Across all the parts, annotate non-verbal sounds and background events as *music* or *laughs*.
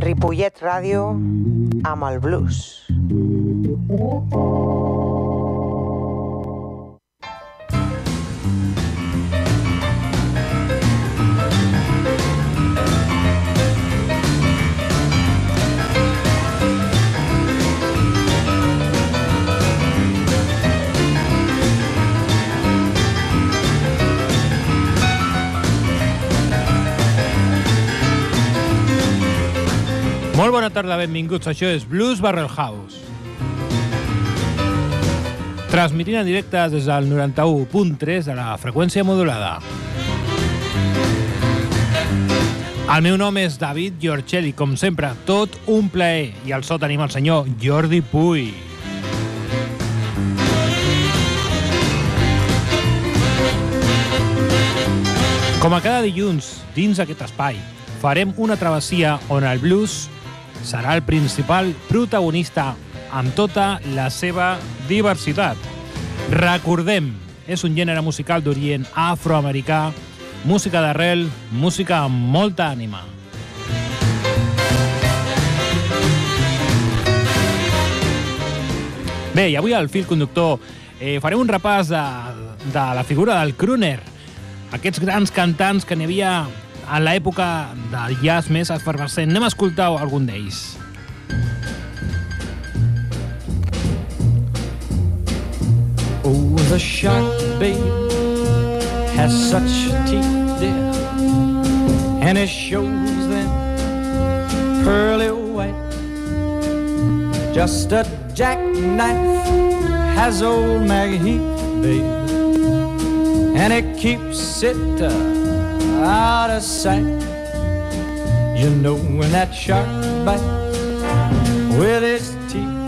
Ripollet Ràdio amb el blues. Molt bona tarda, benvinguts. Això és Blues Barrel House. Transmitint en directe des del 91.3 de la freqüència modulada. El meu nom és David Giorcelli, com sempre, tot un plaer. I al so tenim el senyor Jordi Puy. Com a cada dilluns, dins aquest espai, farem una travessia on el blues serà el principal protagonista amb tota la seva diversitat. Recordem, és un gènere musical d'orient afroamericà, música d'arrel, música amb molta ànima. Bé, i avui al fil conductor eh, farem un repàs de, de la figura del crooner, aquests grans cantants que n'hi havia en l'època del jazz més efervescent. Anem a escoltar algun d'ells. Oh, the shark, babe, has such teeth, dear, and it shows them pearly white. Just a jackknife has old Maggie babe, and it keeps it uh, out of sight. You know when that shark bites with its teeth.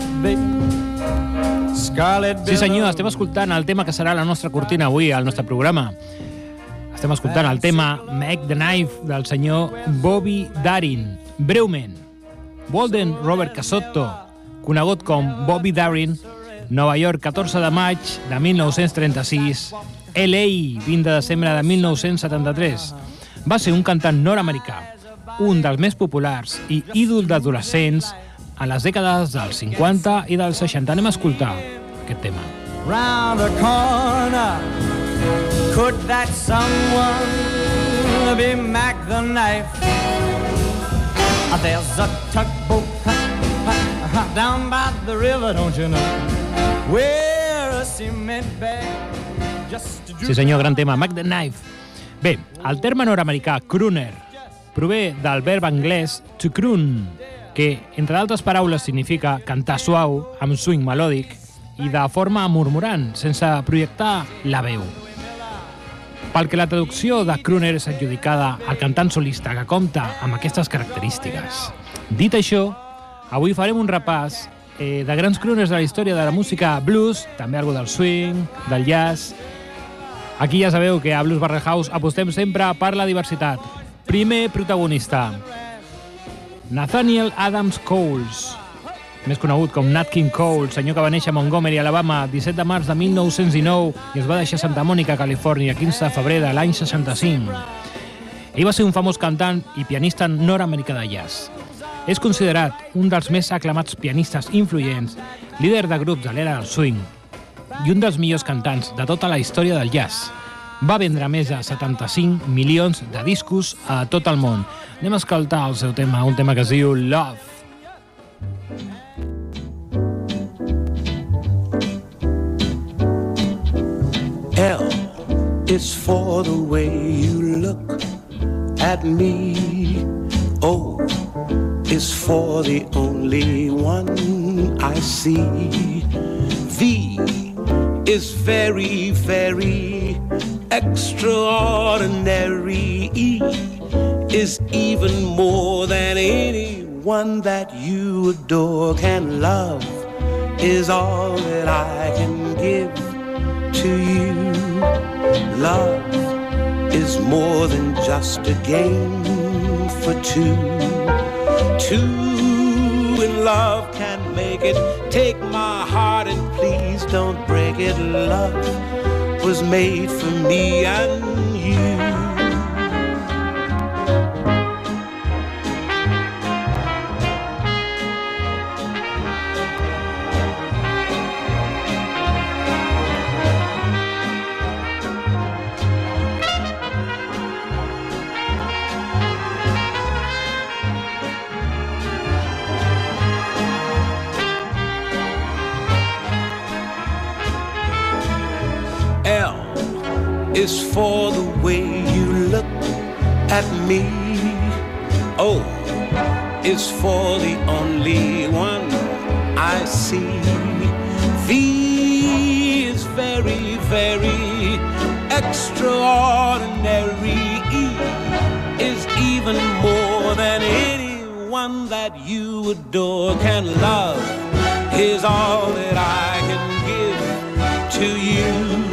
Scarlet Sí senyor, estem escoltant el tema que serà la nostra cortina avui al nostre programa. Estem escoltant el tema Make the Knife del senyor Bobby Darin. Breument, Walden Robert Casotto, conegut com Bobby Darin, Nova York, 14 de maig de 1936, LA, 20 de desembre de 1973. Va ser un cantant nord-americà, un dels més populars i ídol d'adolescents a les dècades dels 50 i dels 60. Anem a escoltar aquest tema. round the corner. Could that someone be Mac the knife? Uh, There's a tugboat *laughs* down by the river, don't you know? Where a cement bag just Sí senyor, gran tema, Mac the Knife. Bé, el terme nord-americà crooner prové del verb anglès to croon, que, entre d'altres paraules, significa cantar suau, amb swing melòdic i de forma murmurant, sense projectar la veu. Pel que la traducció de crooner és adjudicada al cantant solista que compta amb aquestes característiques. Dit això, avui farem un repàs eh, de grans crooners de la història de la música blues, també algo del swing, del jazz... Aquí ja sabeu que a Blues Barrel House apostem sempre per la diversitat. Primer protagonista, Nathaniel Adams Coles, més conegut com Nat King Cole, senyor que va néixer a Montgomery, Alabama, 17 de març de 1919 i es va deixar a Santa Mònica, Califòrnia, 15 de febrer de l'any 65. Ell va ser un famós cantant i pianista nord-americà de jazz. És considerat un dels més aclamats pianistes influents, líder de grups de l'era del swing i un dels millors cantants de tota la història del jazz. Va vendre més de 75 milions de discos a tot el món. Anem a escoltar el seu tema, un tema que es diu Love. L is for the way you look at me. O is for the only one I see. V is very, very extraordinary. Is even more than anyone that you adore can love. Is all that I can give to you. Love is more than just a game for two. Two in love can make it. Take my heart and please don't break it. Love was made for me and you. Is for the way you look at me. O is for the only one I see. V is very, very extraordinary. E is even more than anyone that you adore can love. Is all that I can give to you.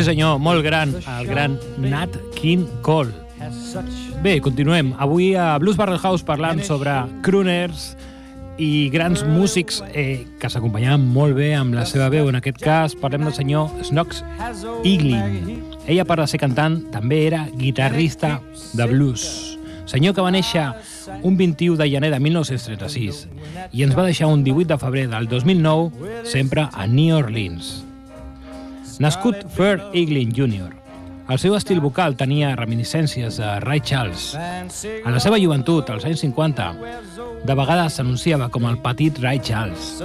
Sí senyor, molt gran, el gran Nat King Cole. Bé, continuem. Avui a Blues Barrel House parlant sobre crooners i grans músics eh, que s'acompanyaven molt bé amb la seva veu. En aquest cas parlem del senyor Snox Eaglin. Ella, part de ser cantant, també era guitarrista de blues. Senyor que va néixer un 21 de gener de 1936 i ens va deixar un 18 de febrer del 2009 sempre a New Orleans. Nascut Fair Eaglin Jr., el seu estil vocal tenia reminiscències de Ray Charles. A la seva joventut, als anys 50, de vegades s'anunciava com el petit Ray Charles.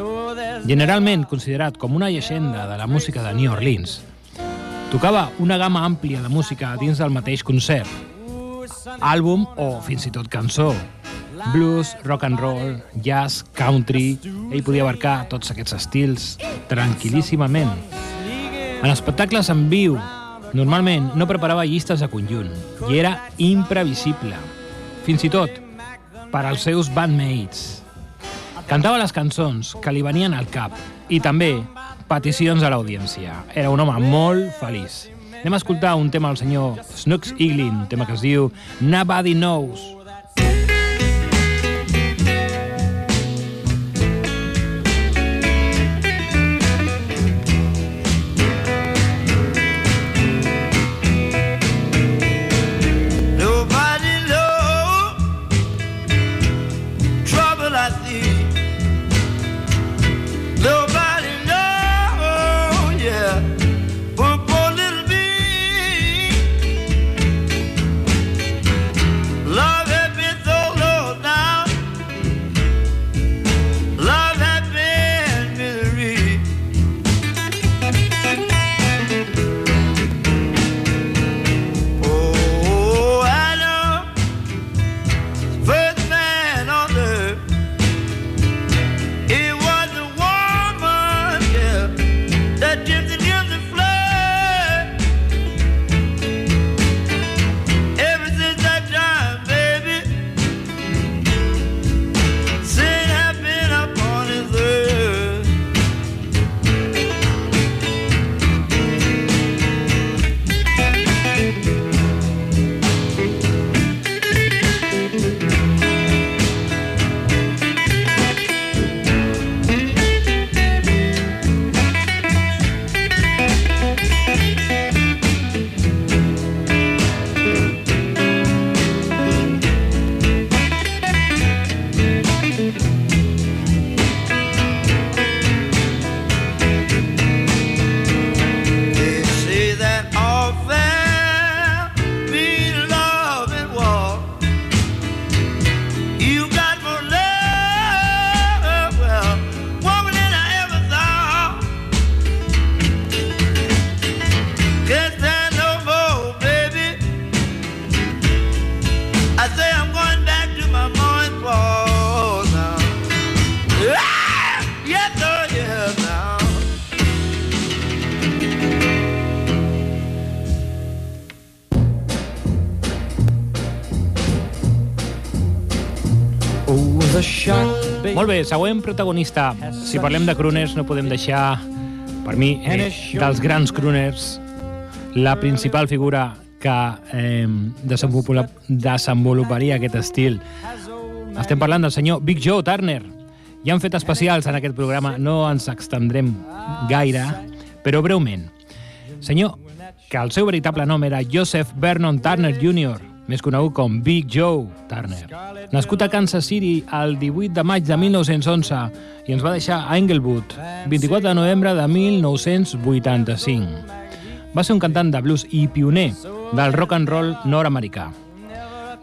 Generalment considerat com una llegenda de la música de New Orleans, tocava una gamma àmplia de música dins del mateix concert, àlbum o fins i tot cançó. Blues, rock and roll, jazz, country... Ell podia abarcar tots aquests estils tranquil·líssimament. En espectacles en viu, normalment no preparava llistes de conjunt i era imprevisible. Fins i tot per als seus bandmates. Cantava les cançons que li venien al cap i també peticions a l'audiència. Era un home molt feliç. Anem a escoltar un tema del senyor Snooks Eaglin, un tema que es diu Nobody Knows. Molt bé, següent protagonista. Si parlem de crooners, no podem deixar, per mi, eh, dels grans crooners, la principal figura que eh, desenvolupar, desenvoluparia aquest estil. Estem parlant del senyor Big Joe Turner. Ja han fet especials en aquest programa, no ens extendrem gaire, però breument. Senyor, que el seu veritable nom era Joseph Vernon Turner Jr., més conegut com Big Joe Turner. Nascut a Kansas City el 18 de maig de 1911 i ens va deixar a Englewood, 24 de novembre de 1985. Va ser un cantant de blues i pioner del rock and roll nord-americà.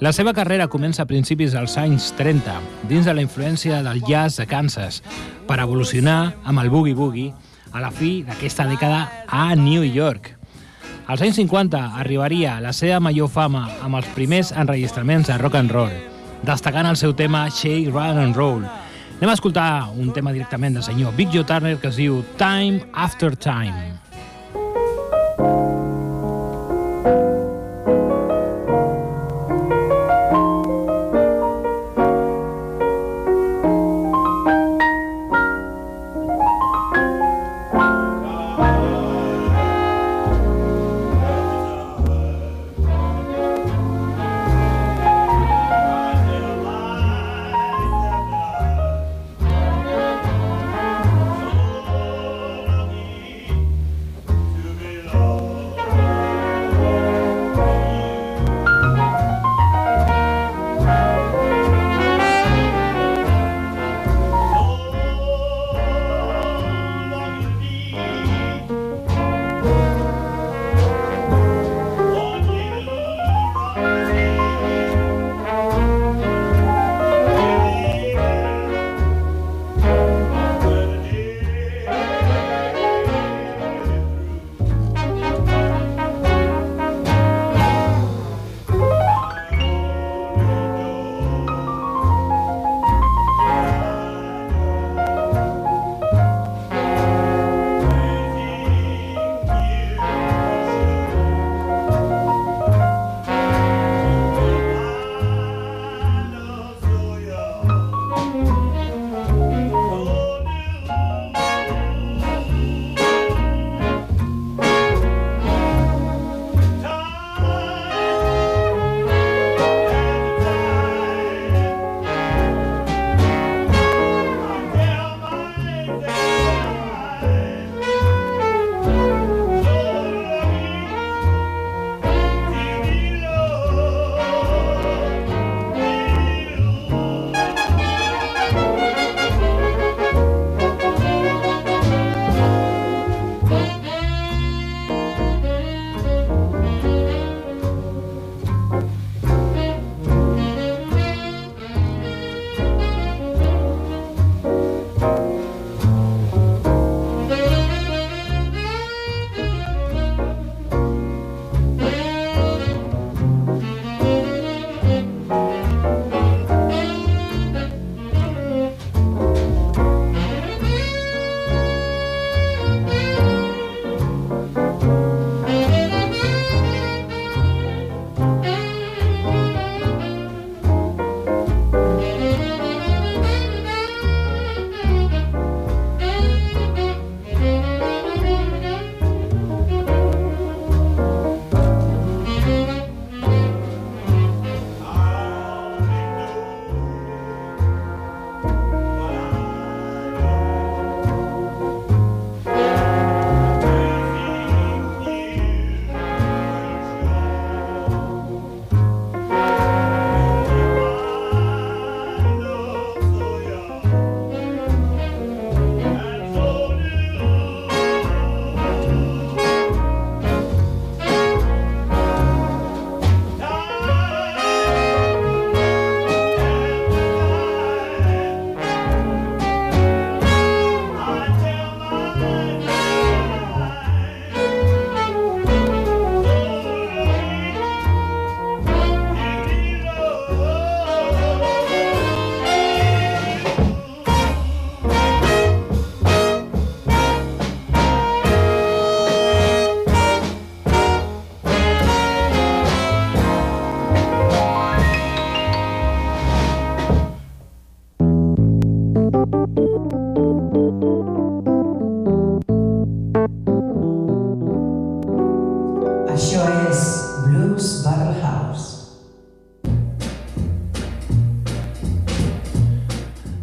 La seva carrera comença a principis dels anys 30, dins de la influència del jazz de Kansas, per evolucionar amb el boogie-boogie a la fi d'aquesta dècada a New York. Als anys 50 arribaria la seva major fama amb els primers enregistraments de rock and roll, destacant el seu tema Shake, Run and Roll. Anem a escoltar un tema directament del senyor Big Joe Turner que es diu Time After Time.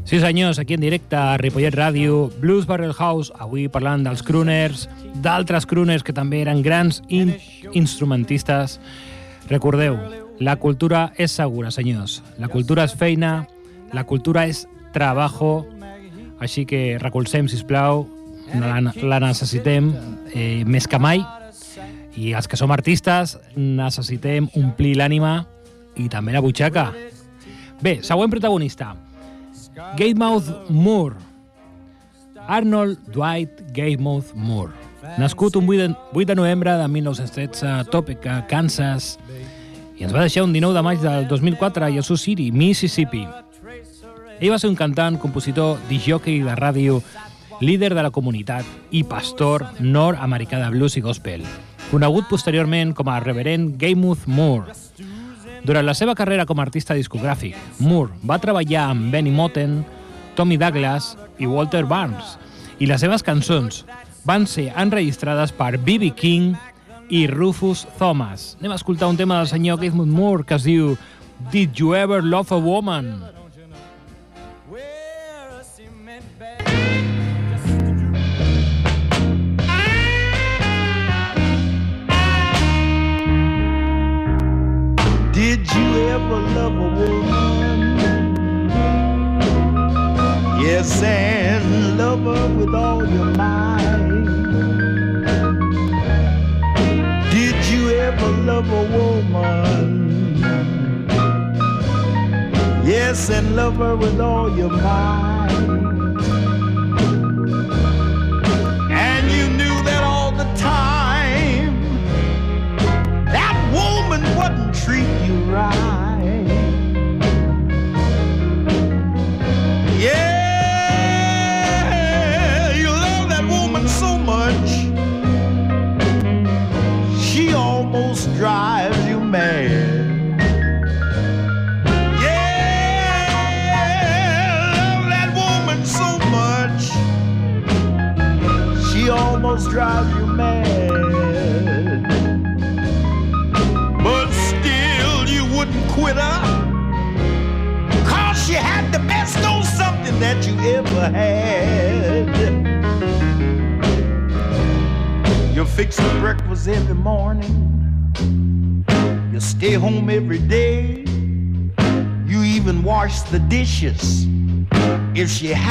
Sí senyors, aquí en directe a Ripollet Ràdio, Blues Barrel House, avui parlant dels crooners, d'altres crooners que també eren grans in instrumentistes. Recordeu, la cultura és segura, senyors. La cultura és feina, la cultura és trabajo, així que recolzem, si plau, la, la necessitem eh, més que mai i els que som artistes necessitem omplir l'ànima i també la butxaca. Bé, següent protagonista. Gatemouth Moore. Arnold Dwight Gatemouth Moore. Nascut un 8 de, 8 de novembre de 1913 a Topeka, Kansas, i ens va deixar un 19 de maig del 2004 a Yazoo City, Mississippi. Ell va ser un cantant, compositor, disjockey de ràdio, líder de la comunitat i pastor nord-americà de blues i gospel, conegut posteriorment com a reverend Gatemouth Moore. Durant la seva carrera com a artista discogràfic, Moore va treballar amb Benny Moten, Tommy Douglas i Walter Barnes, i les seves cançons van ser enregistrades per B.B. King i Rufus Thomas. Anem a escoltar un tema del senyor Gatemouth Moore que es diu Did You Ever Love a Woman? Did you ever love a woman? Yes, and love her with all your might. Did you ever love a woman? Yes, and love her with all your might.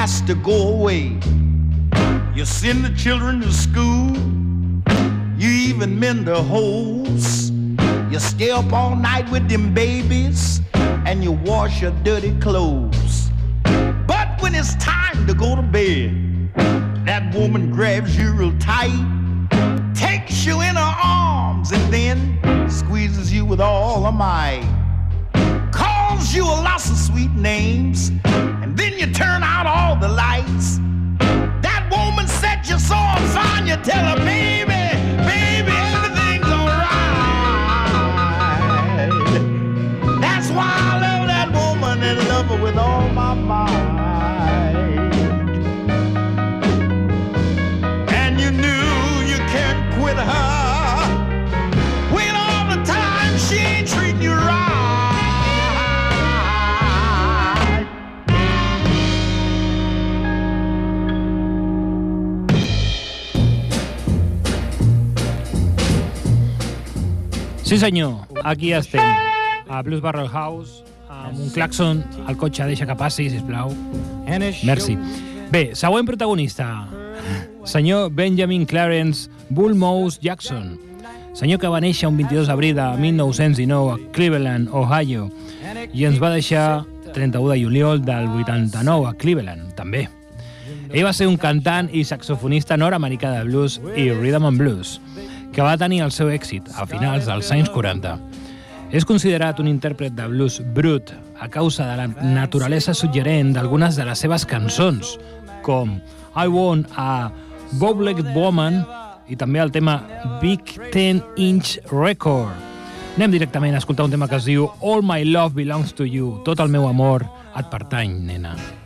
Has to go away. You send the children to school. You even mend the holes. You stay up all night with them babies and you wash your dirty clothes. But when it's time to go to bed, that woman grabs you real tight, takes you in her arms, and then squeezes you with all her might. Calls you a lot of sweet names, and then you turn out all the lights. That woman set you so on fire, you tell her, baby, Sí senyor, aquí estem, a Blues Barrel House, amb un claxon al cotxe, deixa que passi, sisplau. Merci. Bé, següent protagonista, senyor Benjamin Clarence Bullmouse Jackson, senyor que va néixer un 22 d'abril de 1919 a Cleveland, Ohio, i ens va deixar 31 de juliol del 89 a Cleveland, també. Ell va ser un cantant i saxofonista nord-americà de blues i rhythm and blues, que va tenir el seu èxit a finals dels anys 40. És considerat un intèrpret de blues brut a causa de la naturalesa suggerent d'algunes de les seves cançons, com I Want a Bow-Legged Woman i també el tema Big Ten Inch Record. Anem directament a escoltar un tema que es diu All My Love Belongs to You, tot el meu amor et pertany, nena. Thank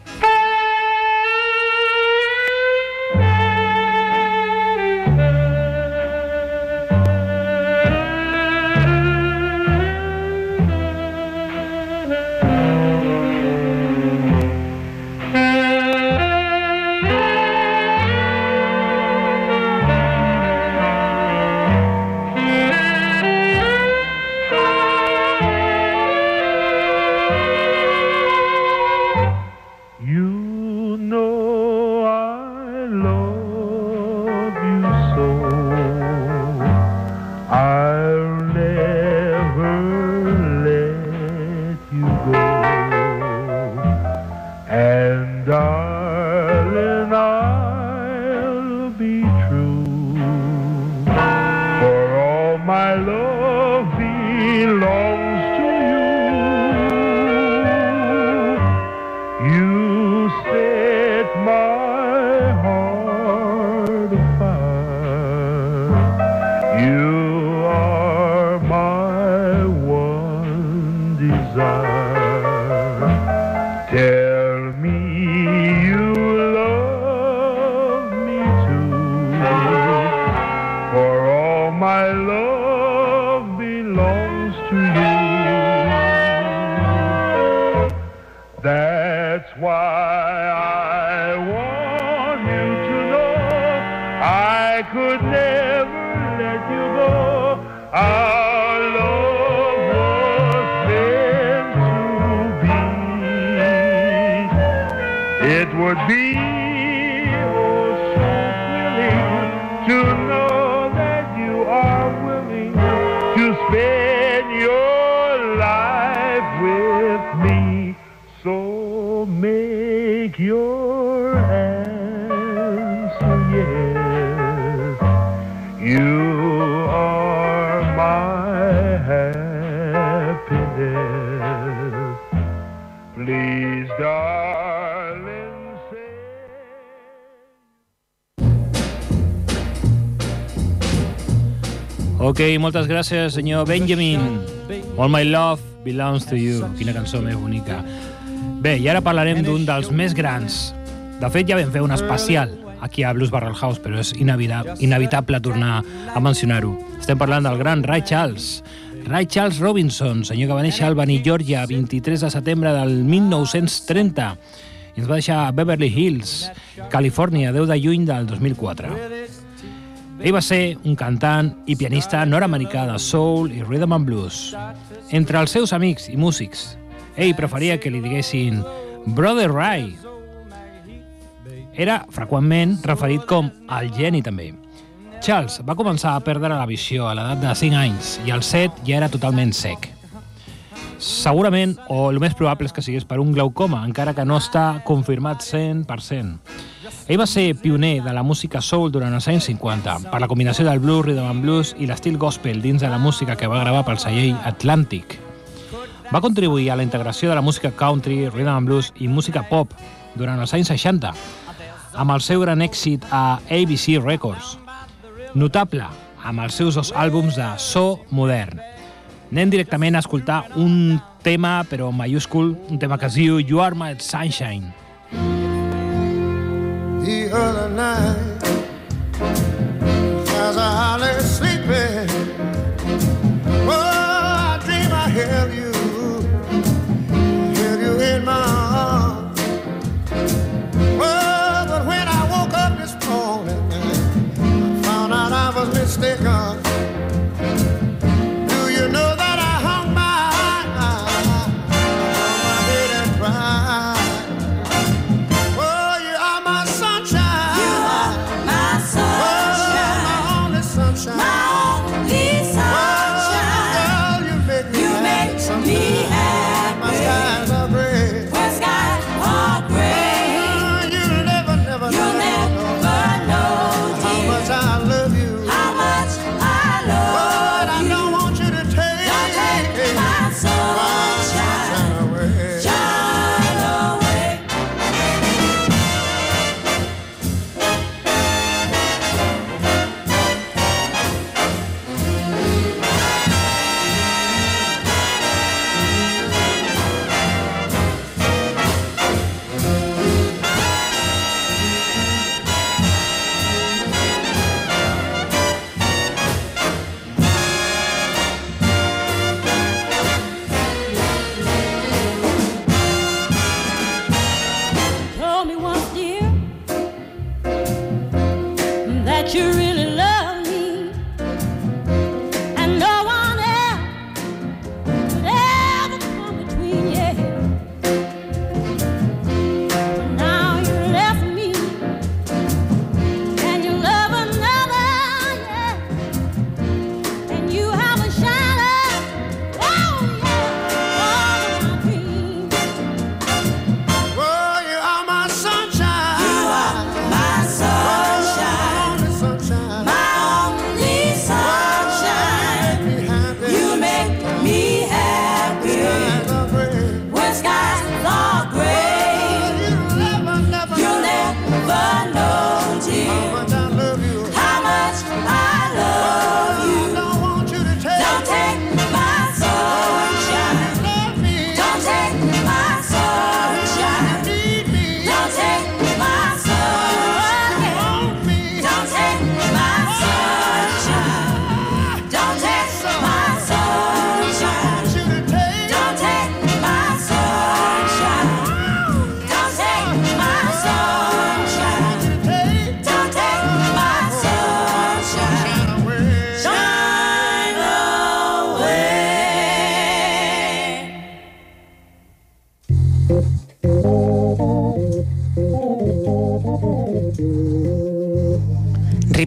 Ok, moltes gràcies, senyor Benjamin. All my love belongs to you. Quina cançó més bonica. Bé, i ara parlarem d'un dels més grans. De fet, ja vam fer un especial aquí a Blues Barrel House, però és inevitable, tornar a mencionar-ho. Estem parlant del gran Ray Charles. Ray Charles Robinson, senyor que va néixer a Albany, Georgia, 23 de setembre del 1930 i ens va deixar a Beverly Hills, Califòrnia, 10 de juny del 2004. Ell va ser un cantant i pianista nord-americà de soul i rhythm and blues. Entre els seus amics i músics, ell preferia que li diguessin Brother Ray. Era freqüentment referit com el geni també. Charles va començar a perdre la visió a l'edat de 5 anys i al 7 ja era totalment sec. Segurament, o el més probable és que sigués per un glaucoma, encara que no està confirmat 100%. Ell va ser pioner de la música soul durant els anys 50, per la combinació del blues, rhythm and blues i l'estil gospel dins de la música que va gravar pel celler Atlantic. Va contribuir a la integració de la música country, rhythm and blues i música pop durant els anys 60, amb el seu gran èxit a ABC Records. Notable amb els seus dos àlbums de so modern. Anem directament a escoltar un tema, però en mayúscul, un tema que es diu You Are My Sunshine. The other night as I lay sleeping. Oh, I dream I held you, held you in my arms.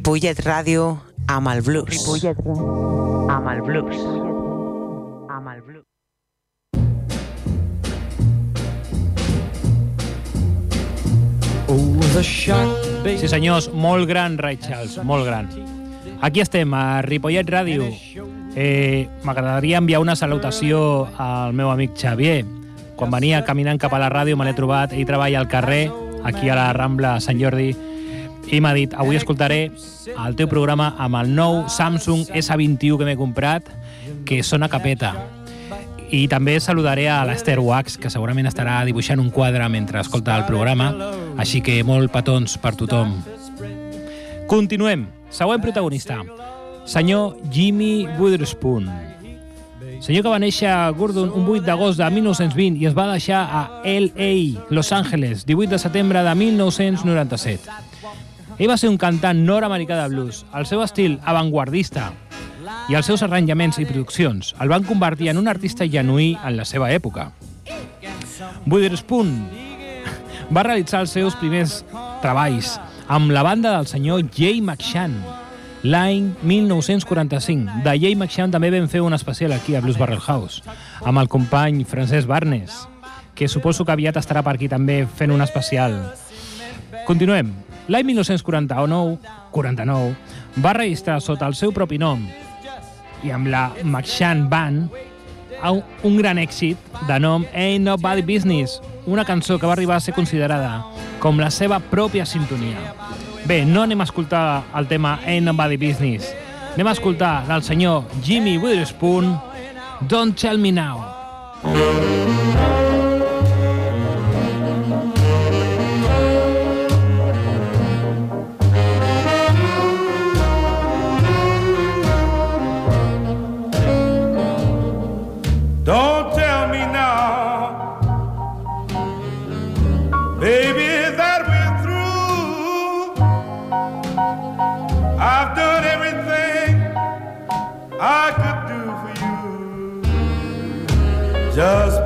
Ripollet Ràdio amb el blues. Ripollet amb el blues. Amb el blues. Sí, senyors, molt gran, Ray Charles, molt gran. Aquí estem, a Ripollet Ràdio. Eh, M'agradaria enviar una salutació al meu amic Xavier. Quan venia caminant cap a la ràdio me l'he trobat, ell treballa al carrer, aquí a la Rambla Sant Jordi, i m'ha dit, avui escoltaré el teu programa amb el nou Samsung S21 que m'he comprat, que sona capeta. I també saludaré a l'Esther Wax, que segurament estarà dibuixant un quadre mentre escolta el programa, així que molt petons per tothom. Continuem. Següent protagonista. Senyor Jimmy Witherspoon. Senyor que va néixer a Gordon un 8 d'agost de 1920 i es va deixar a L.A., Los Angeles, 18 de setembre de 1997. Ell va ser un cantant nord-americà de blues. El seu estil avantguardista i els seus arranjaments i produccions el van convertir en un artista genuí en la seva època. Witherspoon va realitzar els seus primers treballs amb la banda del senyor Jay McShann l'any 1945. De Jay McShann també vam fer un especial aquí a Blues Barrel House amb el company Francesc Barnes, que suposo que aviat estarà per aquí també fent un especial. Continuem. L'any 1949 49, va registrar sota el seu propi nom i amb la McShann Band un- gran èxit de nom Ain't Nobody Business, una cançó que va arribar a ser considerada com la seva pròpia sintonia. Bé, no anem a escoltar el tema Ain't Nobody Business. Anem a escoltar del senyor Jimmy Witherspoon Don't Tell Me Now. Don't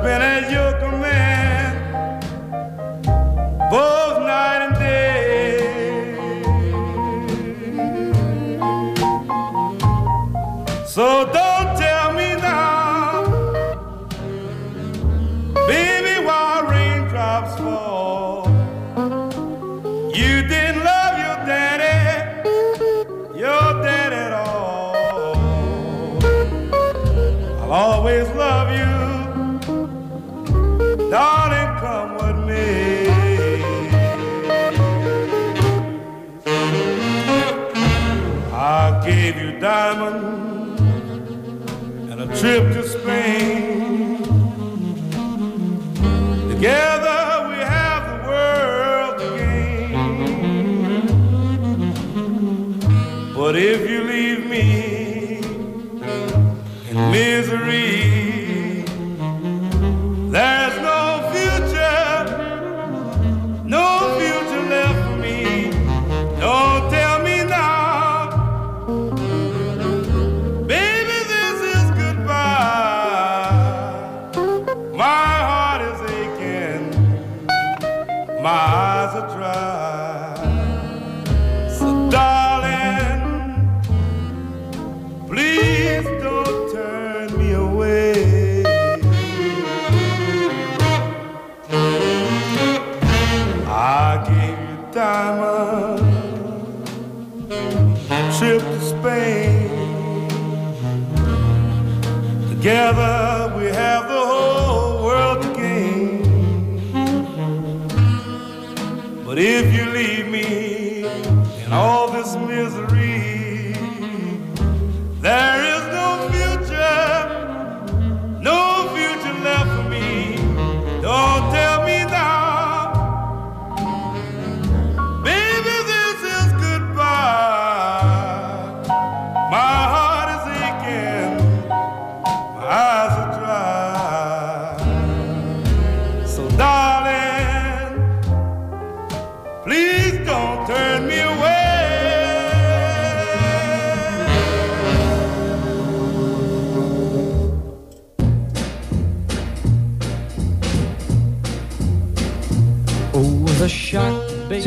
been at But if you leave me in all this misery,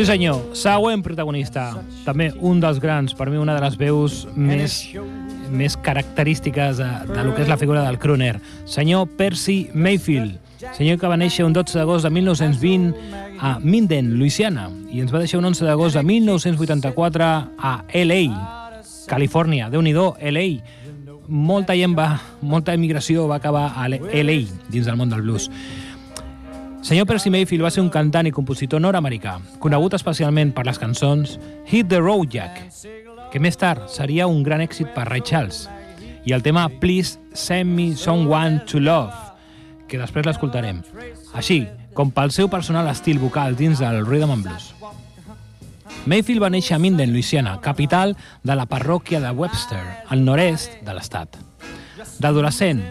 Sí senyor, següent protagonista, també un dels grans, per mi una de les veus més, més característiques de, de lo que és la figura del crooner, senyor Percy Mayfield, senyor que va néixer un 12 d'agost de 1920 a Minden, Louisiana, i ens va deixar un 11 d'agost de 1984 a LA, Califòrnia. déu nhi LA. Molta gent va, molta emigració va acabar a LA, dins del món del blues. Senyor Percy Mayfield va ser un cantant i compositor nord-americà, conegut especialment per les cançons Hit the Road Jack, que més tard seria un gran èxit per Ray Charles, i el tema Please Send Me Someone to Love, que després l'escoltarem, així com pel seu personal estil vocal dins del rhythm and blues. Mayfield va néixer a Minden, Louisiana, capital de la parròquia de Webster, al nord-est de l'estat. D'adolescent,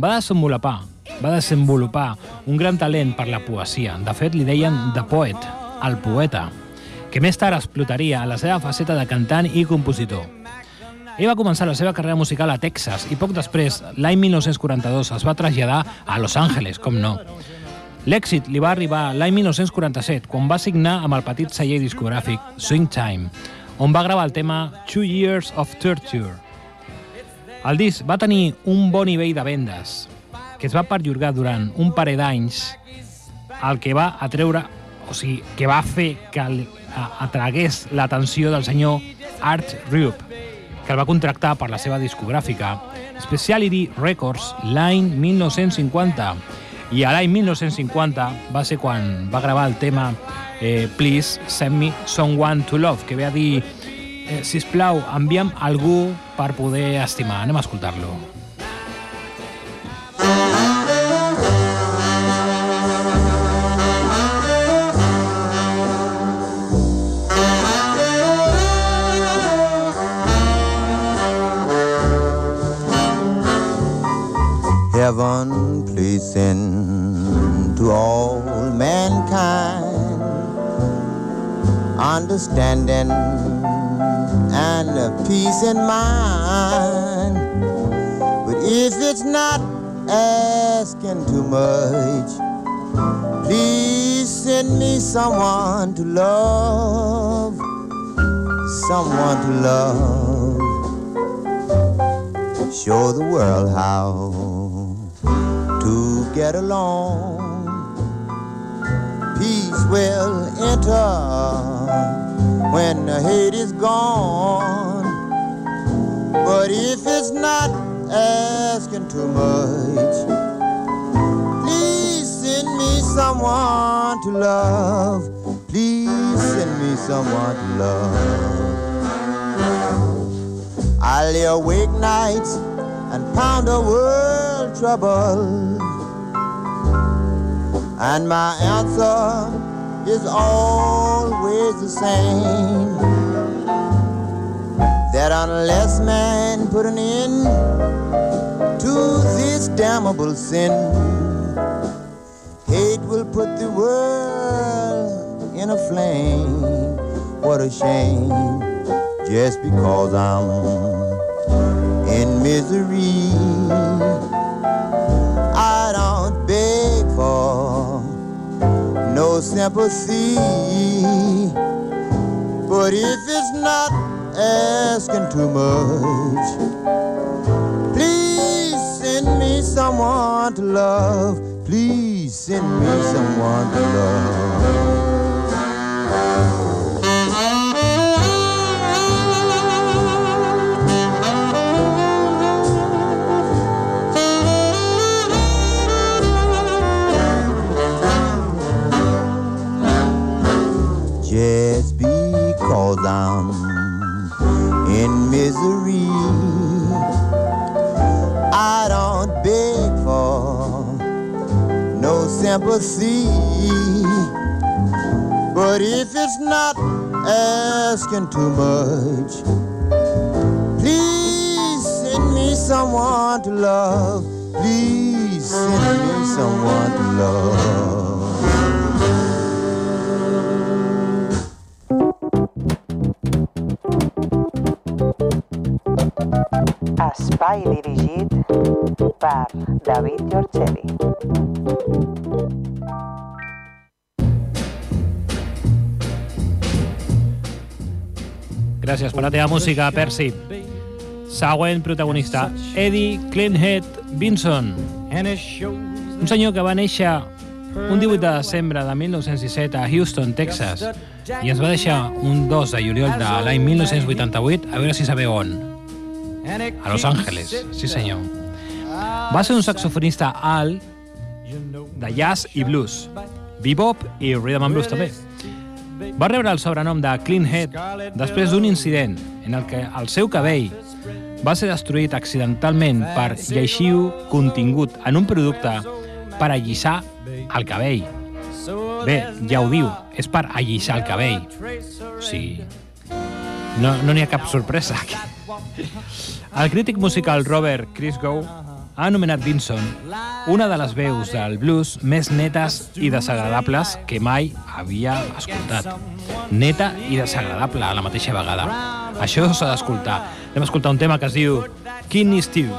va desenvolupar va desenvolupar un gran talent per la poesia. De fet, li deien The Poet, el poeta, que més tard explotaria en la seva faceta de cantant i compositor. Ell va començar la seva carrera musical a Texas i poc després, l'any 1942, es va traslladar a Los Angeles, com no. L'èxit li va arribar l'any 1947, quan va signar amb el petit celler discogràfic Swing Time, on va gravar el tema Two Years of Torture. El disc va tenir un bon nivell de vendes, que es va perllorgar durant un parell d'anys, el que va atreure, o sigui, que va fer que atragués l'atenció del senyor Art Rupe, que el va contractar per la seva discogràfica Speciality Records l'any 1950. I a l'any 1950 va ser quan va gravar el tema eh, Please Send Me Someone to Love, que ve a dir eh, sisplau, envia'm algú per poder estimar. Anem a escoltar-lo. Heaven please send to all mankind understanding and peace in mind. But if it's not asking too much, please send me someone to love, someone to love. Show the world how get along. Peace will enter when the hate is gone. But if it's not asking too much, please send me someone to love. Please send me someone to love. I lay awake nights and pound a world trouble and my answer is always the same that unless man put an end to this damnable sin, hate will put the world in a flame. What a shame, just because I'm in misery. Sympathy. But if it's not asking too much, please send me someone to love. Please send me someone to love. Down in misery. I don't beg for no sympathy. But if it's not asking too much, please send me someone to love. Please send me someone to love. Espai dirigit per David Giorgelli. Gràcies per la teva música, Percy. Següent protagonista, Eddie Clinhead Vinson. Un senyor que va néixer un 18 de desembre de 1917 a Houston, Texas, i ens va deixar un 2 de juliol de l'any 1988, a veure si sabeu on. A Los Angeles, sí senyor. Va ser un saxofonista alt de jazz i blues, bebop i rhythm and blues també. Va rebre el sobrenom de Clean Head després d'un incident en el que el seu cabell va ser destruït accidentalment per llegir contingut en un producte per allissar el cabell. Bé, ja ho diu, és per allissar el cabell. O sigui, no n'hi no ha cap sorpresa aquí. El crític musical Robert Christgau ha anomenat Vinson una de les veus del blues més netes i desagradables que mai havia escoltat. Neta i desagradable a la mateixa vegada. Això s'ha d'escoltar. Anem a escoltar un tema que es diu Kidney Stew.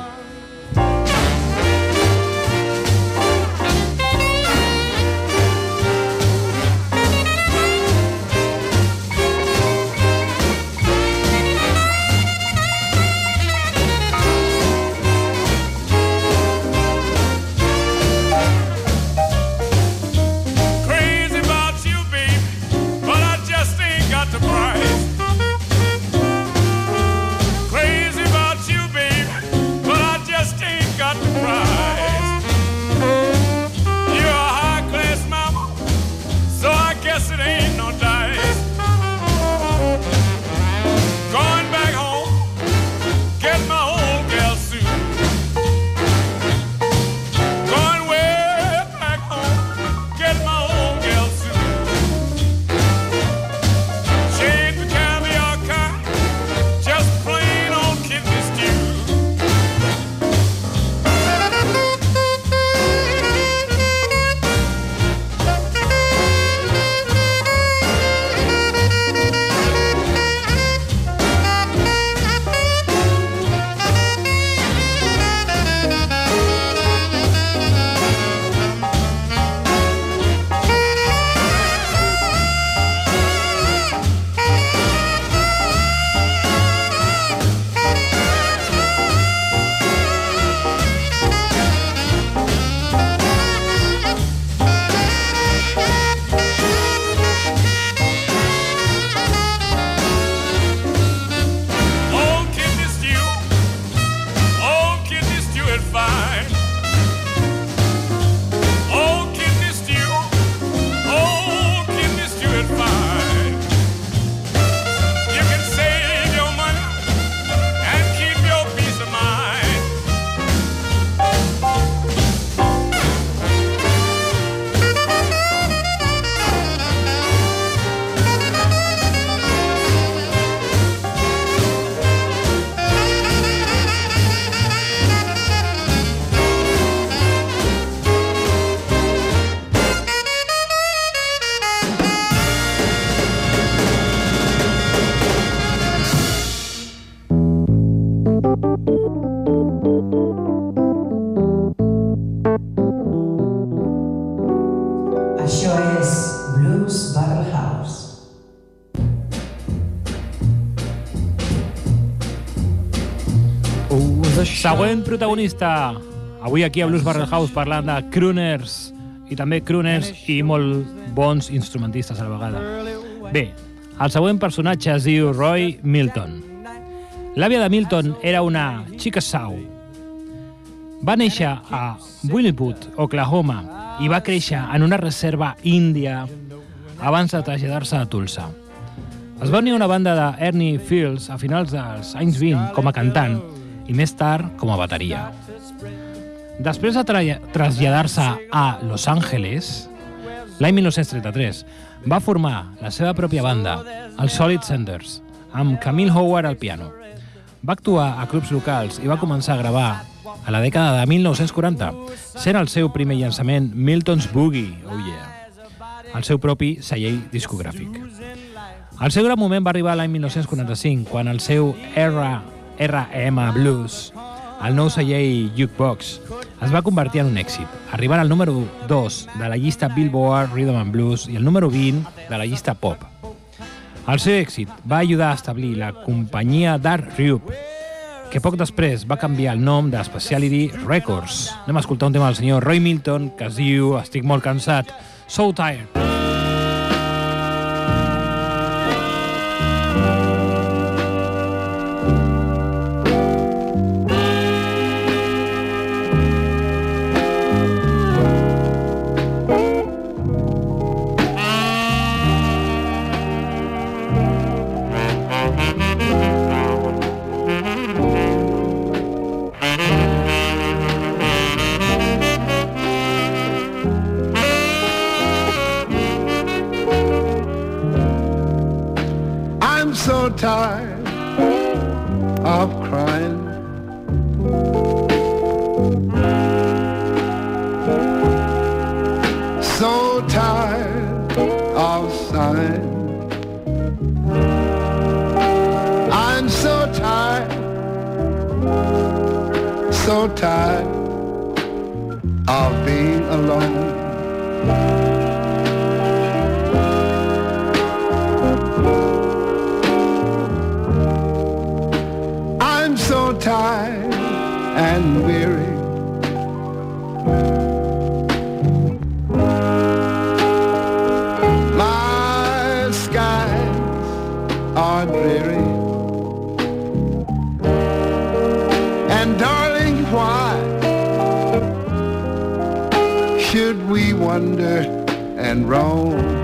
Següent protagonista. Avui aquí a Blues Barrel House parlant de crooners i també crooners i molt bons instrumentistes a la vegada. Bé, el següent personatge es diu Roy Milton. L'àvia de Milton era una Chickasaw. Va néixer a Williput, Oklahoma, i va créixer en una reserva índia abans de traslladar-se a Tulsa. Es va unir a una banda de Ernie Fields a finals dels anys 20 com a cantant i més tard com a bateria. Després de tra- traslladar-se a Los Angeles, l'any 1933, va formar la seva pròpia banda, els Solid Senders, amb Camille Howard al piano. Va actuar a clubs locals i va començar a gravar a la dècada de 1940, sent el seu primer llançament Milton's Boogie, oh yeah, el seu propi celler discogràfic. El seu gran moment va arribar l'any 1945, quan el seu R RM Blues, el nou celler Jukebox, es va convertir en un èxit, arribant al número 2 de la llista Billboard Rhythm and Blues i el número 20 de la llista Pop. El seu èxit va ajudar a establir la companyia Dark Rube, que poc després va canviar el nom de Speciality Records. Anem a escoltar un tema del senyor Roy Milton que es diu Estic molt cansat, So Tired. And roam?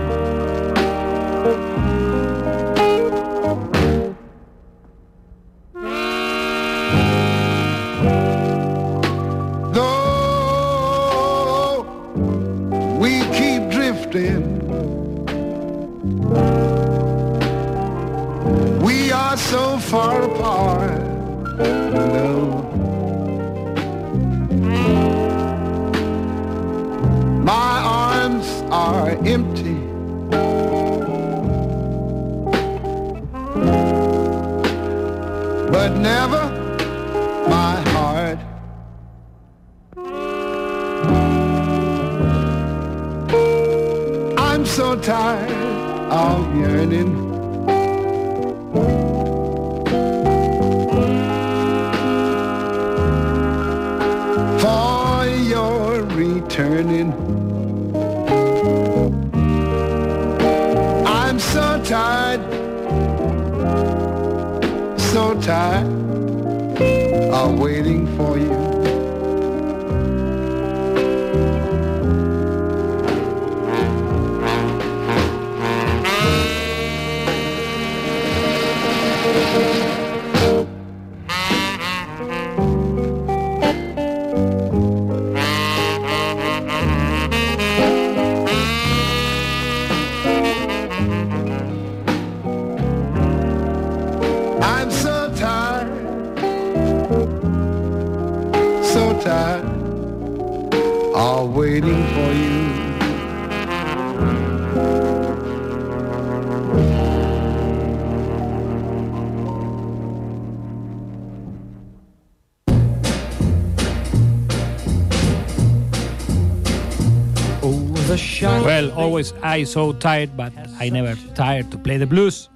Always I so tired, but I never tired to play the blues.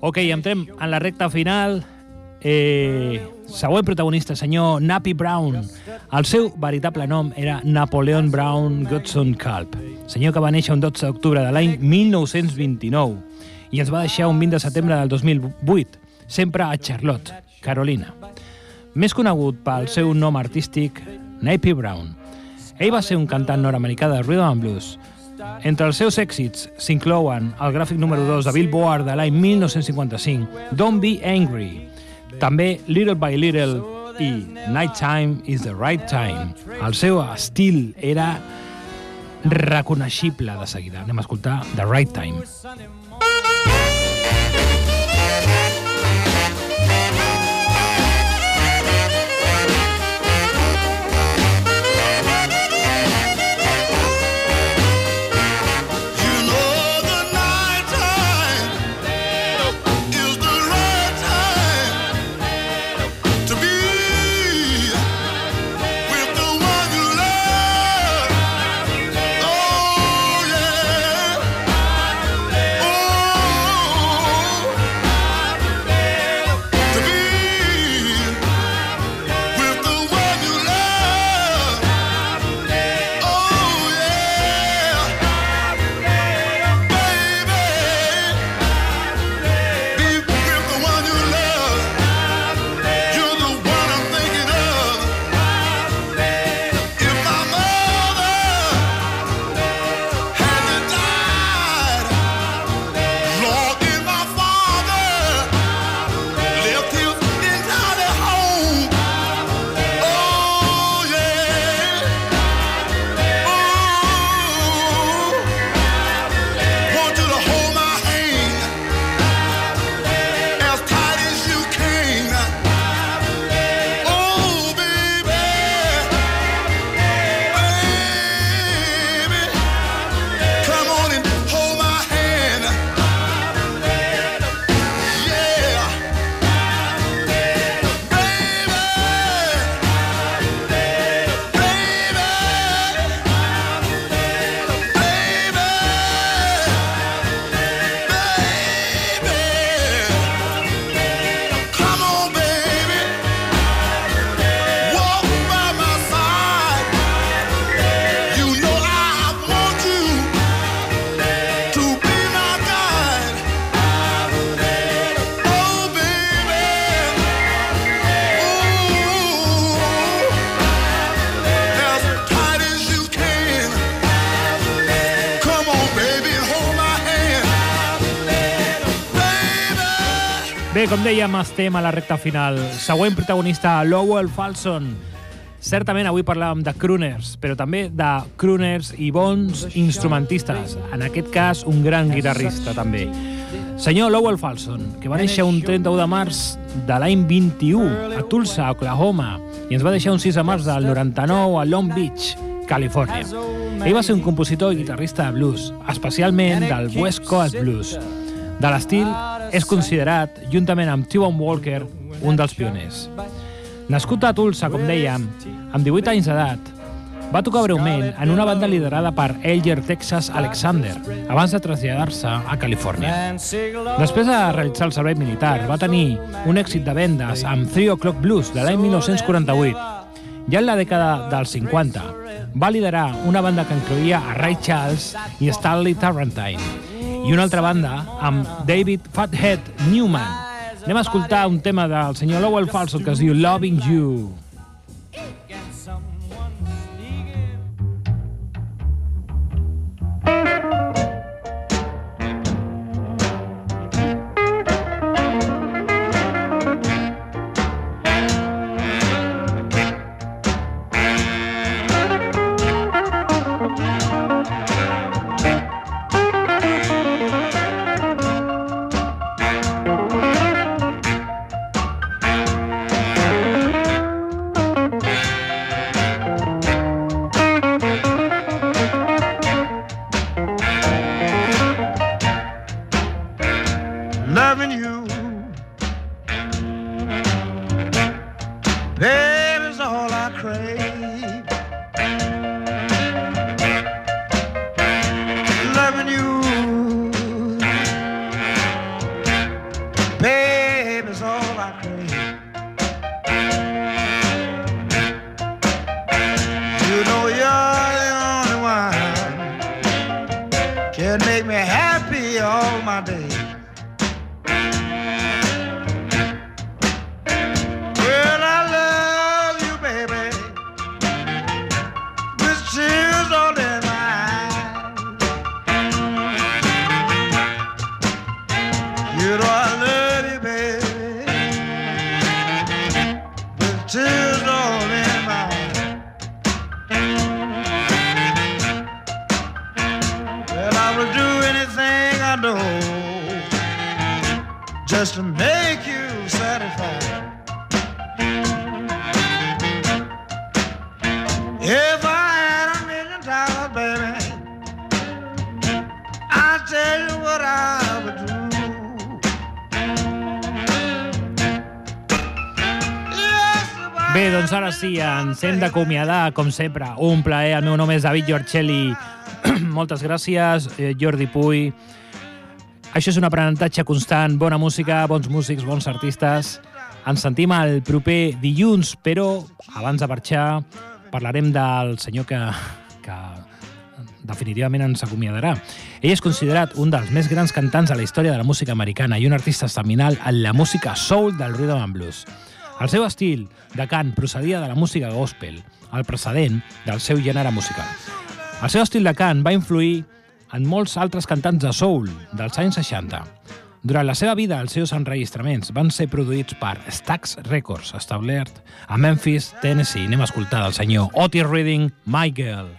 Ok, entrem en la recta final. Eh, següent protagonista, senyor Nappy Brown. El seu veritable nom era Napoleon Brown Godson Culp, senyor que va néixer un 12 d'octubre de l'any 1929 i ens va deixar un 20 de setembre del 2008, sempre a Charlotte, Carolina. Més conegut pel seu nom artístic, Nappy Brown. Ell va ser un cantant nord-americà de rhythm and blues. Entre els seus èxits s'inclouen el gràfic número 2 de Billboard de l'any 1955, Don't Be Angry, també Little by Little i Nighttime is the Right Time. El seu estil era reconeixible de seguida. Anem a escoltar The Right Time. Bé, com dèiem, estem a la recta final. Següent protagonista, Lowell Falson. Certament avui parlàvem de crooners, però també de crooners i bons instrumentistes. En aquest cas, un gran guitarrista, també. Senyor Lowell Falson, que va néixer un 31 de març de l'any 21 a Tulsa, Oklahoma, i ens va deixar un 6 de març del 99 a Long Beach, Califòrnia. Ell va ser un compositor i guitarrista de blues, especialment del West Coast Blues. De l'estil, és considerat, juntament amb T-Bone Walker, un dels pioners. Nascut a Tulsa, com dèiem, amb 18 anys d'edat, va tocar breument en una banda liderada per Elger Texas Alexander, abans de traslladar-se a Califòrnia. Després de realitzar el servei militar, va tenir un èxit de vendes amb Three O'Clock Blues de l'any 1948. Ja en la dècada dels 50, va liderar una banda que incloïa a Ray Charles i Stanley Tarrantine, i una altra banda amb David Fathead Newman. Anem a escoltar un tema del senyor Lowell Falson que es diu Loving You. loving sí, ens hem d'acomiadar, com sempre. Un plaer, el meu nom és David Giorcelli. *clears throat* Moltes gràcies, eh, Jordi Puy. Això és un aprenentatge constant, bona música, bons músics, bons artistes. Ens sentim el proper dilluns, però abans de marxar parlarem del senyor que, que definitivament ens acomiadarà. Ell és considerat un dels més grans cantants de la història de la música americana i un artista seminal en la música soul del rhythm and blues. El seu estil de cant procedia de la música gospel, el precedent del seu gènere musical. El seu estil de cant va influir en molts altres cantants de soul dels anys 60. Durant la seva vida, els seus enregistraments van ser produïts per Stax Records, establert a Memphis, Tennessee. Anem a escoltar del senyor Otis Reading, My Girl.